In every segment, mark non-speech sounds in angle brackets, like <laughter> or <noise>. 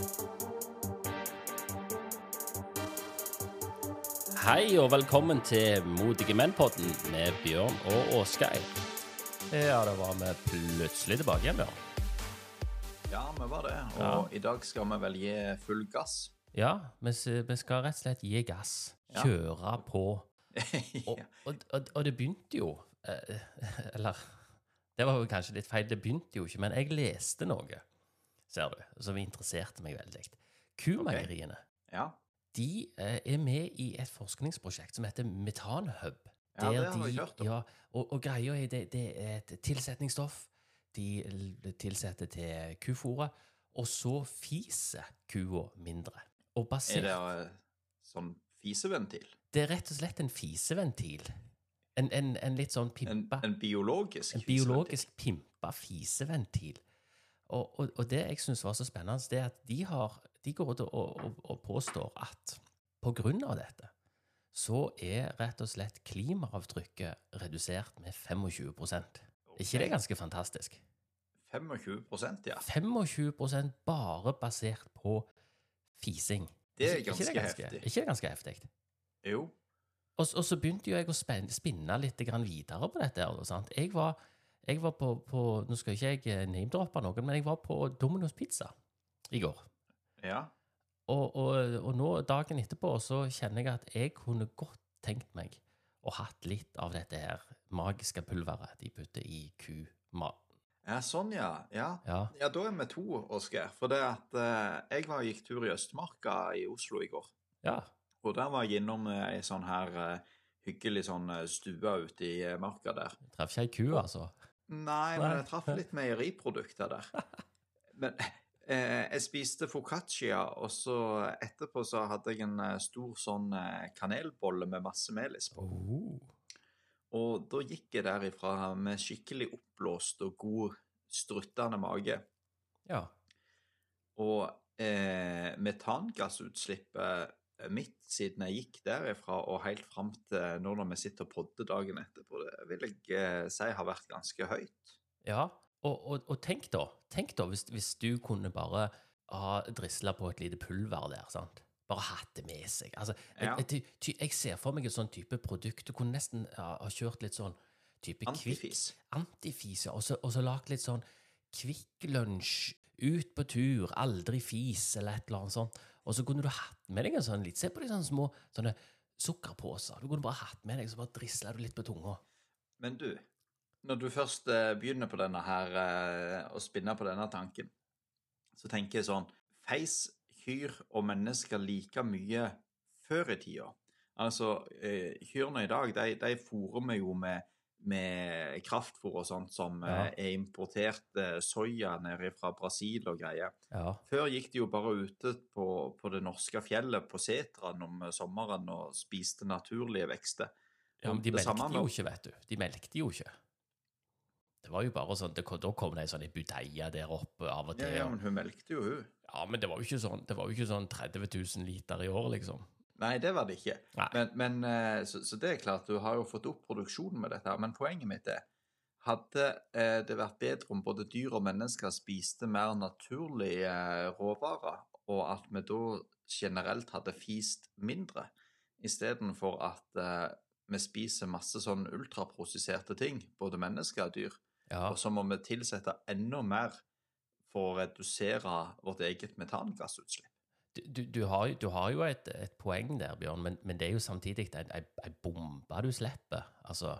Hei og velkommen til Modige menn-podden med Bjørn og Åsgeir. Ja, da var vi plutselig tilbake igjen, Bjørn. Ja, vi var det. Og i dag skal vi vel gi full gass. Ja, vi, skal rett og slett gi gass. Ja. Kjøre på. <laughs> Og, ja. og, og, og det begynte jo eh, <laughs> Eller det var jo kanskje litt feil. Det begynte jo ikke, men jeg leste noe, ser du, som interesserte meg veldig. Kumeieriene ja. de eh, er med i et forskningsprosjekt som heter Metanhub. Ja, det har jeg hørt om. Ja, og, og greia er det, det er et tilsetningsstoff de tilsetter til kufôret, og så fiser kua mindre. Og Er det eh, sånn fiseventil? Det er rett og slett en fiseventil. En, en, en litt sånn En, pimpa en biologisk en biologisk pimpa fiseventil. Og, og, og det jeg syns var så spennende, det er at de, har, de går ut og, og, og påstår at av dette så er rett og slett klimaavtrykket redusert med 25 Er ikke det ganske fantastisk? 25% ja. 25% bare basert på fising. Det er Ikke- det ganske heftig. Ikke det ganske heftig? Jo. Og, og så begynte jo jeg å spinne litt videre på dette. Sant? Jeg var, jeg var på, på Nå skal ikke jeg name-droppe noen, men jeg var på Domino's Pizza i går. Ja. Og, og, og nå, dagen etterpå, så kjenner jeg at jeg kunne godt tenkt meg å hatt litt av dette her magiske pulveret de putter i kumat. ja, sånn, ja. ja. Ja. Ja, da er vi to, Oskar. For det at eh, jeg var gikk tur i Østmarka i Oslo i går. ja. Og der var jeg innom eh, ei sånn her eh, hyggelig sånn eh, stue ute i eh, marka der. Traff ikke ei ku, altså. Nei, men jeg traff litt meieriprodukter der. <laughs> Men eh, jeg spiste foccaccia, og så etterpå så hadde jeg en eh, stor sånn eh, kanelbolle med masse melis på. Oh. Og da gikk jeg derifra med skikkelig oppblåst og god struttende mage. Ja. Og eh, metangassutslippet mitt siden jeg gikk derifra og helt fram til nå når vi sitter og podder dagen etterpå, det vil jeg eh, si har vært ganske høyt. Ja, og, og, og tenk da, tenk da hvis, hvis du kunne bare ha drisla på et lite pulver der, sant? Bare hatt det med seg. Altså, Ja. jeg, jeg, jeg ser for meg et sånn type produkt. Du kunne nesten ja, ha kjørt litt sånn type kvikk- Antifis. Antifis, ja. Og så, og så lagt litt sånn Kvikk Lunsj, ut på tur, aldri fis, eller et eller annet sånt. Og så kunne du hatt med deg en sånn litt Se på de sånne små sånne sukkerposer. Du kunne bare hatt med deg, så bare drisla du litt på tunga. Men du, når du først eh, begynner på denne her, og spinner på denne tanken, så tenker jeg sånn Feis kyr og mennesker like mye før i tida. Altså, eh, kyrne i dag, de, de fôrer vi jo med, med kraftfôr og sånt som Ja. eh, er importert eh, soya nede fra Brasil og greier. Ja. Før gikk de jo bare ute på, på det norske fjellet på setrene om sommeren og spiste naturlige vekster. Ja, men de melkte samme jo ikke, vet du. De melkte jo ikke. Det var jo bare sånn, det, Da kom det ei sånn budeie der oppe av og til. ja, ja, men hun melkte jo hun. Ja, men det var jo ikke sånn, det var jo ikke sånn 30 000 liter i år, liksom. Nei, det var det ikke. Men, men eh, så, så det er klart, du har jo fått opp produksjonen med dette. Men poenget mitt er hadde eh, det vært bedre om både dyr og mennesker spiste mer naturlige eh, råvarer, og at vi da generelt hadde fist mindre, istedenfor at vi spiser masse sånn ultraprosesserte ting, både mennesker og dyr, Ja, og så må vi tilsette enda mer for å redusere vårt eget metangassutslipp. Du, du, har, du har jo et, et poeng der, Bjørn, men, men det er jo samtidig ei, bombe du slipper. Altså,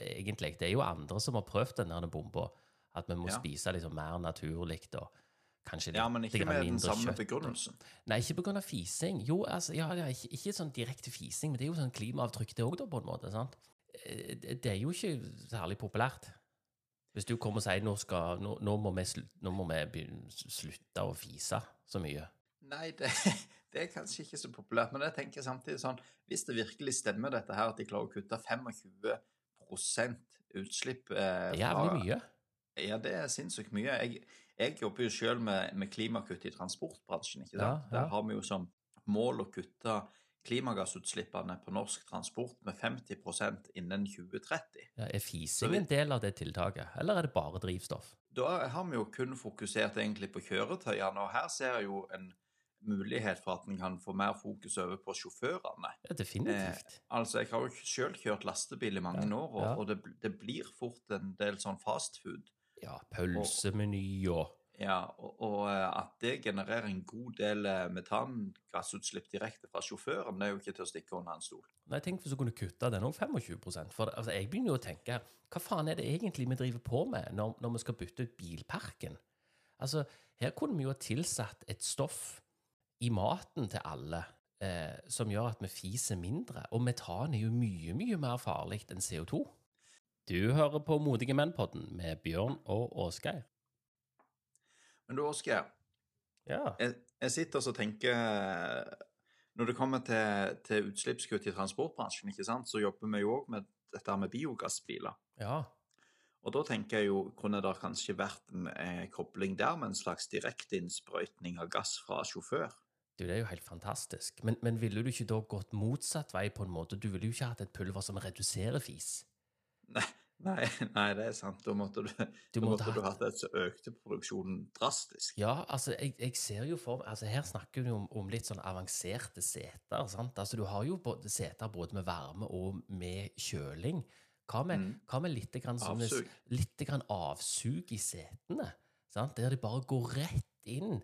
egentlig. Det er jo andre som har prøvd den der bomba, at vi må Ja. spise liksom mer naturlig og kanskje litt Ja, men ikke med den samme kjøtt begrunnelsen. Nei, ikke pga. fising. Jo, altså, ja, ikke, ikke sånn direkte fising, men det er jo sånn klimaavtrykk, det òg, da, på en måte. sant? Eh, Det er jo ikke særlig populært. Hvis du kommer og sier nå, skal, nå, nå, må, vi slu, nå må vi slutte å fise så mye. Nei, det, <laughs> det er kanskje ikke så populært, men jeg tenker samtidig sånn Hvis det virkelig stemmer dette her, at de klarer å kutte 25% utslipp eh, Det er jævlig mye. Ja, det er sinnssykt mye. Jeg, jeg jobber jo selv med, med klimakutt i transportbransjen. ikke sant? Ja, ja. Der har vi jo som mål å kutte klimagassutslippene på norsk transport med 50% innen 2030. Ja, er fising en del av det tiltaket, eller er det bare drivstoff? Da har vi jo kun fokusert egentlig på kjøretøyene, og her ser jeg jo en mulighet for at en kan få mer fokus over på sjåførene. Ja, definitivt. Eh, altså, Jeg har jo sjøl kjørt lastebil i mange Ja, år, og, ja. og det, det blir fort en del sånn fastfood. Ja, pølsemeny og Ja, og, og eh, at det genererer en god del eh, metangassutslipp direkte fra sjåføren, det er jo ikke til å stikke under en stol. Nei, Tenk hvis du kunne kutte den òg 25% For altså, jeg begynner jo å tenke Hva faen er det egentlig vi driver på med når, når vi skal bytte ut bilparken? Altså, Her kunne vi jo ha tilsatt et stoff i maten til alle eh, som gjør at vi fiser mindre. Og metan er jo mye, mye mer farlig enn CO2. Du hører på Modige menn-podden med Bjørn og Åsgeir. Men du, Åsgeir. Ja. jeg, jeg sitter og tenker Når det kommer til, til utslippskutt i transportbransjen, ikke sant, så jobber vi jo òg med dette med biogassbiler. ja. Og da tenker jeg jo, kunne det kanskje vært en eh, kobling der med en slags direkte innsprøytning av gass fra sjåfør? Du, det er jo helt fantastisk. Men, men ville du ikke da gått motsatt vei på en måte? Du ville jo ikke hatt et pulver som reduserer fis. Nei, nei, nei, det er sant. Da måtte du, Du måtte måtte du hatt- et så økte produksjonen drastisk. Ja, altså, jeg, jeg ser jo for altså Her snakker vi om, om litt sånn avanserte seter. sant? Altså, Du har jo både seter både med varme og med kjøling. Hva med, Mm. hva med litt, grann sånn, Avsug. litt grann avsug i setene? Sant? Der de bare går rett inn.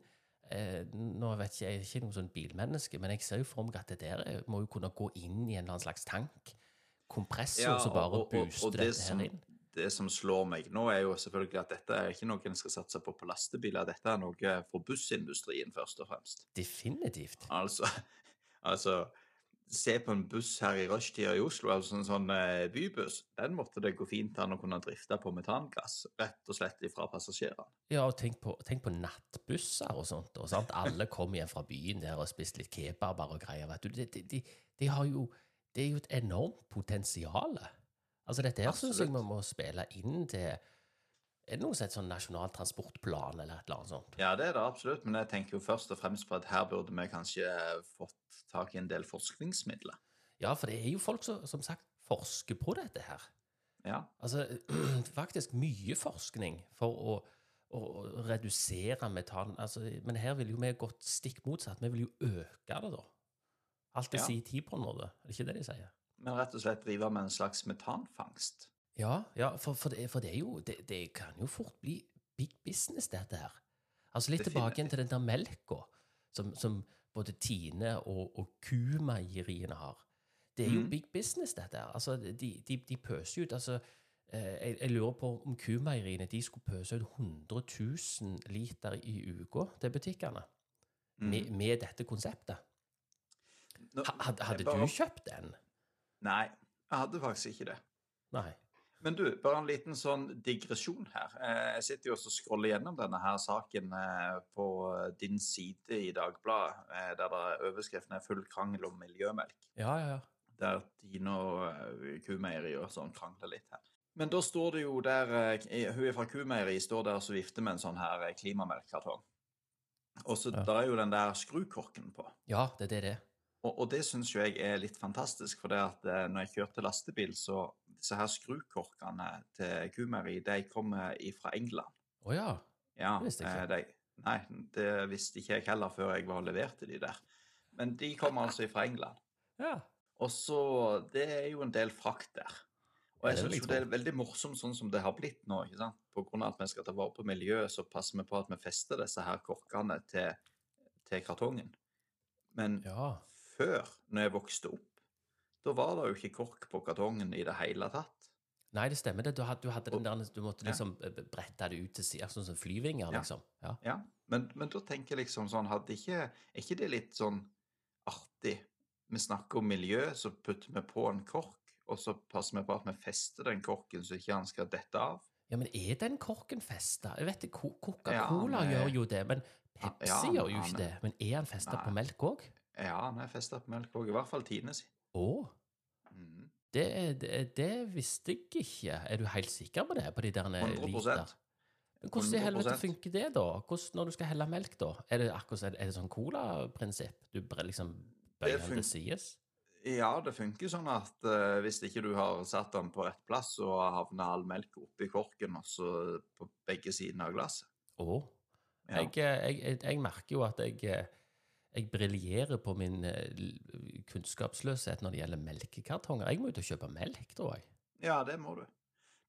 Eh, nå vet ikke, Jeg er ikke noe sånn bilmenneske, men jeg ser jo for meg at det der er- må jo kunne gå inn i en eller annen slags tank. Kompressor som bare booster dette som, her inn. det som slår meg nå, er jo selvfølgelig at dette er ikke noe en skal satse på på lastebiler. Dette er noe for bussindustrien, først og fremst. Definitivt. Altså, <laughs> altså Se på en buss her i rushtida i Oslo, altså en sånn eh, bybuss. Den måtte det gå fint an å kunne drifte på metangass, rett og slett ifra passasjerene. Ja, og tenk på, tenk på nattbusser og sånt. Og sant? Alle kommer hjem fra byen der og har spist litt kebaber og greier. vet du. De, de, de, de har jo, det er jo et enormt potensial. Altså, dette her syns jeg vi må spille inn til Er det noe som heter sånn nasjonal transportplan eller et eller annet sånt? Ja, det er det absolutt, men jeg tenker jo først og fremst på at her burde vi kanskje fått tak i en del forskningsmidler. Ja, for det er jo folk som som sagt forsker på dette her. Ja, Altså <clears throat> faktisk mye forskning for å, å redusere metan. Altså, men her ville jo vi gått stikk motsatt. Vi vil jo øke det, da. Alt det Ja. sier tid på en måte. Er det ikke det de sier? men rett og slett drive med en slags metanfangst. Ja, ja for, for, det, for det er jo det, det kan jo fort bli big business, dette her. Altså litt tilbake igjen til den der melka som, som både Tine og, og kumeieriene har. Det er jo Mhm. big business, dette her. Altså, de, de, de pøser ut altså, eh, jeg, jeg lurer på om kumeieriene de skulle pøse ut 100 000 liter i uka til butikkene med, Mm. med dette konseptet. Nå- Hadde, hadde bare- du kjøpt den? Nei, jeg hadde faktisk ikke det. Nei. Men du, bare en liten sånn digresjon her. Eh, Jeg sitter jo også og scroller gjennom denne her saken eh, på din side i Dagbladet, eh, der overskriften er 'Full krangel om miljømelk'. Ja, ja, ja. Der Tine og eh, Kumeieri og sånn krangler litt her. Men da står det jo der eh, Hun er fra Kumeieri står der og vifter med en sånn her eh, klimamelkkartong. Og så Ja. der er jo den der skrukorken på. Ja, det er det. Og, og det syns jo jeg er litt fantastisk, for det at eh, når jeg kjørte lastebil, så disse her skrukorkene til Kumeri, de kommer fra England. Å ja. Ja, Det visste jeg ikke. eh, De, nei, det visste ikke jeg heller før jeg var leverte de der. Men de kommer altså fra England. <laughs> Ja. Og så Det er jo en del frakt der. Og jeg syns det er veldig morsomt sånn som det har blitt nå. ikke sant? På grunn av at vi skal ta vare på miljøet, så passer vi på at vi fester disse her korkene til, til kartongen. Men ja. før, når jeg vokste opp, da var det jo ikke kork på kartongen i det hele tatt. Nei, det stemmer det. Du hadde, du hadde den der, du måtte liksom ja. brette det ut til sida, sånn som flyvinger, liksom. Ja. Ja, men, men da tenker jeg liksom sånn, hadde ikke, er ikke det litt sånn artig? Vi snakker om miljø, så putter vi på en kork, og så passer vi på at vi fester den korken så ikke han skal dette av. ja, men er den korken festa? Jeg vet Coca-Cola Ja, gjør jo det, men Pepsi Ja, gjør jo ikke det. Men er han festa på melk òg? Ja, han er festa på melk òg, i hvert fall Tine sin. Å, Mm. det, er- det, det visste jeg ikke. Er du helt sikker på det? På de der 100%. liter? Men Hvordan i helvete funker det, da? Hvordan, når du skal helle melk, da? Er det akkurat er det sånn cola-prinsipp? Du liksom bøyer den til sides? Ja, det funker sånn at uh, hvis ikke du har satt den på rett plass, så havner all melk oppi korken, og så på begge sidene av glasset. Å. Ja. Jeg, eh, jeg, jeg, jeg merker jo at jeg, eh, jeg briljerer på min eh, kunnskapsløshet når det gjelder melkekartonger. Jeg må ut og kjøpe melk, tror jeg. ja, det må du.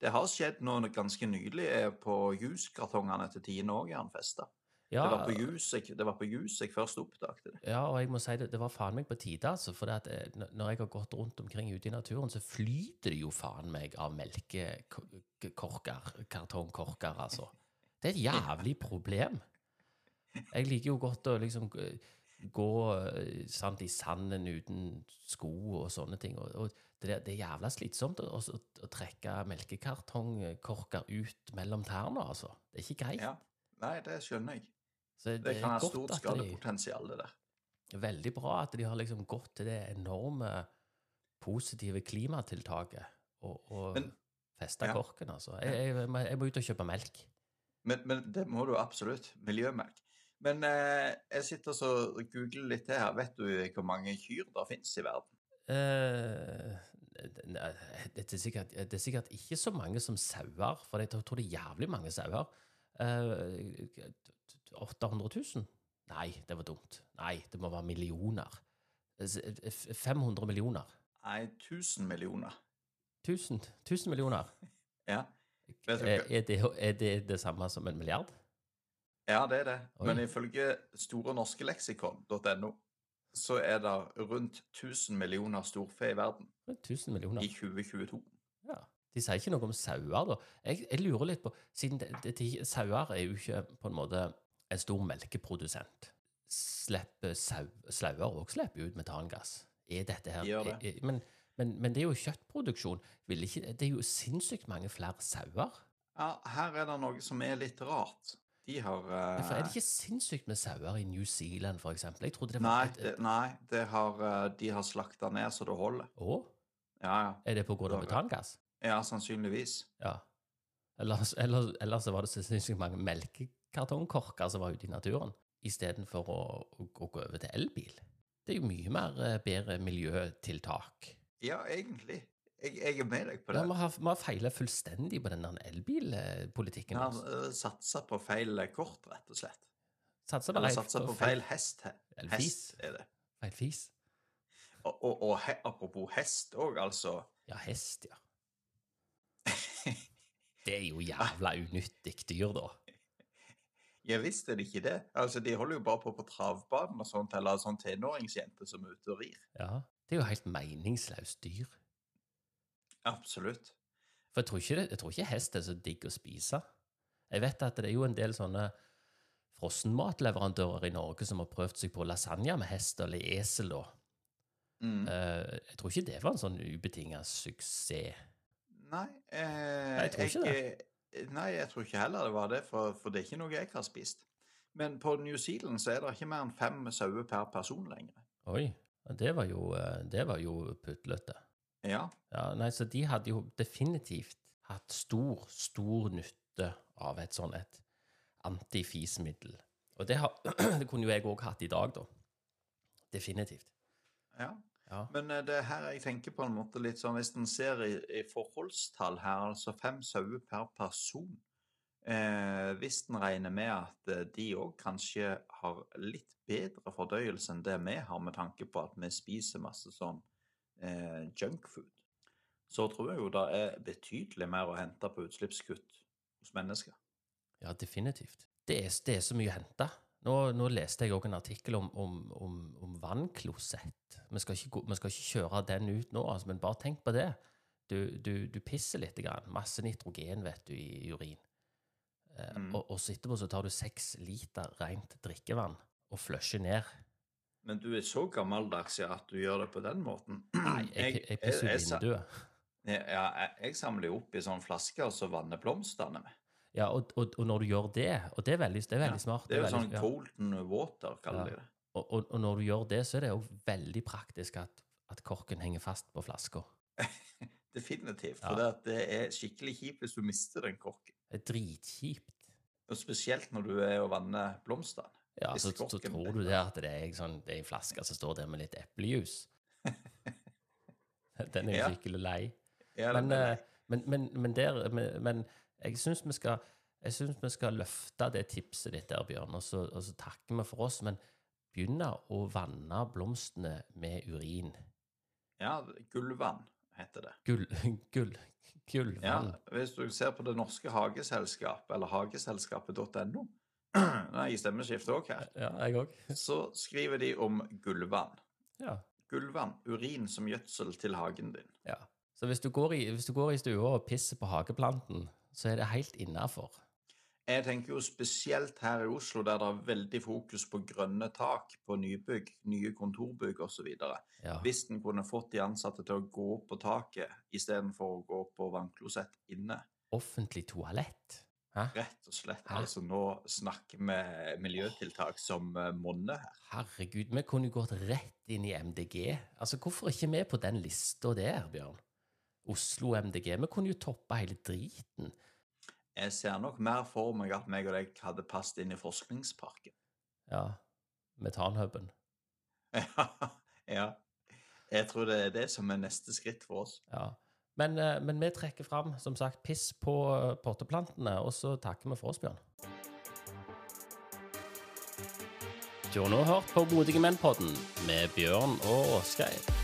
Det har skjedd noe ganske nylig eh, på juskartongene til Tine òg, er han festa. Ja, Det var på jus jeg, det var på jus jeg først oppdaget det. ja, og jeg må si det, det var faen meg på tide, altså. For eh, når jeg har gått rundt omkring ute i naturen, så flyter det jo faen meg av melkekorker, kartongkorker, altså. Det er et jævlig problem. Jeg liker jo godt å liksom gå eh, sant, i sanden uten sko og sånne ting. Og, og det, det er jævla slitsomt å, å, å trekke melkekartongkorker ut mellom tærne, altså. Det er ikke greit. Ja. Nei, det skjønner jeg. Så Det kan ha stort skadepotensial, det der. Veldig bra at de har liksom gått til det enorme positive klimatiltaket og, og Men- festa ja. korken, altså. Jeg, jeg, jeg må ut og kjøpe melk. Men, men det må du absolutt. Miljømelk. Men eh, jeg sitter så og googler litt til her. Vet du hvor mange kyr det finnes i verden? Uh, nei, det, er sikkert, det er sikkert ikke så mange som sauer, for jeg tror det er jævlig mange sauer. Uh, 800 000? Nei, det var dumt. Nei, det må være millioner. Eh, 500 millioner. Nei, 1000 millioner. 1000, 1000 millioner. <laughs> Ja. Er, det, er det det samme som en milliard? Ja, det er det. Oi. Men ifølge Store norske leksikon.no så er det rundt 1000 millioner storfe i verden 1000 millioner. i 2022. Ja. De sier ikke noe om sauer, da. Jeg, jeg lurer litt på Siden det, det, sauer er jo ikke på en måte en stor melkeprodusent. Slipper sau, Slauer òg slipper ut metangass. Er dette her gjør det. er- er- men, men, men det er jo kjøttproduksjon. Vil ikke, det er jo sinnssykt mange flere sauer. Ja, her er det noe som er litt rart. De har uh, Ja, er det ikke sinnssykt med sauer i New Zealand, for? Jeg trodde det Nei, et, et, det, nei det har, eh, de har slakta ned så det holder. Å? Ja, ja. Er det Ja. metangass? Ja, sannsynligvis. Ja. Ellers, ellers, ellers var det så sinnssykt mange melkekartongkorker som var ute i naturen, istedenfor å, å, å gå over til elbil. Det er jo mye mer eh, bedre miljøtiltak. Ja, egentlig. Jeg, jeg er med deg på Ja, det. vi har, vi har feilet fullstendig på den elbilpolitikken. Vi har satsa på feil kort, rett og slett. Satser Eller satsa på feil hest. he- Eller fis. Hest er det. Feil fis. Og, og, og he, apropos hest òg, altså. Ja, hest, ja. Det er jo jævla unyttig dyr, da. <laughs> Ja visst er det ikke det. Altså, De holder jo bare på på travbanen og sånt, eller sånn tenåringsjente som er ute og rir. Ja, Det er jo helt meningsløst dyr. Absolutt. For jeg tror, ikke jeg tror ikke hest er så digg å spise. Jeg vet at det er jo en del sånne frossenmatleverandører i Norge som har prøvd seg på lasagne med hest eller esel. da. Mm. Eh, jeg tror ikke det var en sånn ubetinga suksess. Nei, eh, jeg tror ikke jeg, Nei, jeg tror ikke heller det var det, for, for det er ikke noe jeg har spist. Men på New Zealand så er det ikke mer enn fem sauer per person lenger. Oi, det var jo, eh, det var jo putlete. Ja, Ja, nei, så de hadde jo definitivt hatt stor, stor nytte av et sånn et antifismiddel. Og det, har, <clears throat> det kunne jo jeg òg hatt i dag, da. Definitivt. ja. Ja. Men eh, det er her jeg tenker på en måte litt sånn Hvis en ser i, i forholdstall her, altså fem sauer per person eh, Hvis en regner med at eh, de òg kanskje har litt bedre fordøyelse enn det vi har, med tanke på at vi spiser masse sånn eh, junkfood, så tror jeg jo det er betydelig mer å hente på utslippskutt hos mennesker. Ja, definitivt. Det er, det er så mye å hente. Nå, nå leste jeg òg en artikkel om, om, om, om vannklosett. Vi skal, ikke, vi skal ikke kjøre den ut nå, altså, men bare tenk på det. Du, du, du pisser litt, grann. masse nitrogen vet du, i urin. Eh, Mm. og, og så etterpå så tar du seks liter rent drikkevann og flusher ned. Men du er så gammeldags ja, at du gjør det på den måten. <clears throat> Nei, jeg, jeg sa- vinduet. Ja, jeg, jeg samler jo opp i sånn flaske, og så vanner blomstene med. Ja, og, og, og når du gjør det, og det er veldig, det er veldig Ja, smart Det er jo veldig- sånn ja. golden water, kaller Ja. de det. og, og, når du gjør det, så er det jo veldig praktisk at, at korken henger fast på flaska. <laughs> Definitivt. Ja. For det, det er skikkelig kjipt hvis du mister den korken. Det er dritkjipt. Og spesielt når du er og vanner blomstene. Ja, så, så tror du det at det er, sånn, det er en flaske som står der med litt eplejus. <laughs> Den er jo Ja. skikkelig lei. Ja, Men, er eh, men, men, men, der, men, jeg syns vi vi skal løfte det tipset ditt der, Bjørn, og så, og så takker vi for oss. Men begynne å vanne blomstene med urin. Ja, gullvann heter det. Gull, gull, Ja, hvis du ser på Det norske hageselskap, eller hageselskapet.no Nei, i stemmeskiftet òg her. Ja, jeg også. Så skriver de om gullvann. Ja. Gullvann, urin som gjødsel til hagen din. ja. Så hvis du, går i, hvis går i stua og pisser på hageplanten, så er det helt innafor. Jeg tenker jo spesielt her i Oslo, der det er veldig fokus på grønne tak på nybygg, nye kontorbygg osv. Ja. Hvis en kunne fått de ansatte til å gå på taket istedenfor å gå på vannklosett inne. Offentlig toalett. Hæ? Rett og slett. Hæ? Altså, nå snakker vi miljøtiltak som eh, monner her. Herregud, vi kunne jo gått rett inn i MDG. Altså, Hvorfor ikke vi på den lista der, Bjørn? Oslo MDG. Vi kunne jo toppa hele driten. Jeg ser nok mer for meg at meg og deg hadde passet inn i forskningsparken. Ja. Metanhuben. Ja, <laughs> ja. Jeg tror det er det som er neste skritt for oss. Ja. Men, eh, men vi trekker fram, som sagt, piss på eh, potteplantene, og så takker vi for oss, Bjørn. Du har nå hørt på Modige menn-podden med Bjørn og Åsgeir.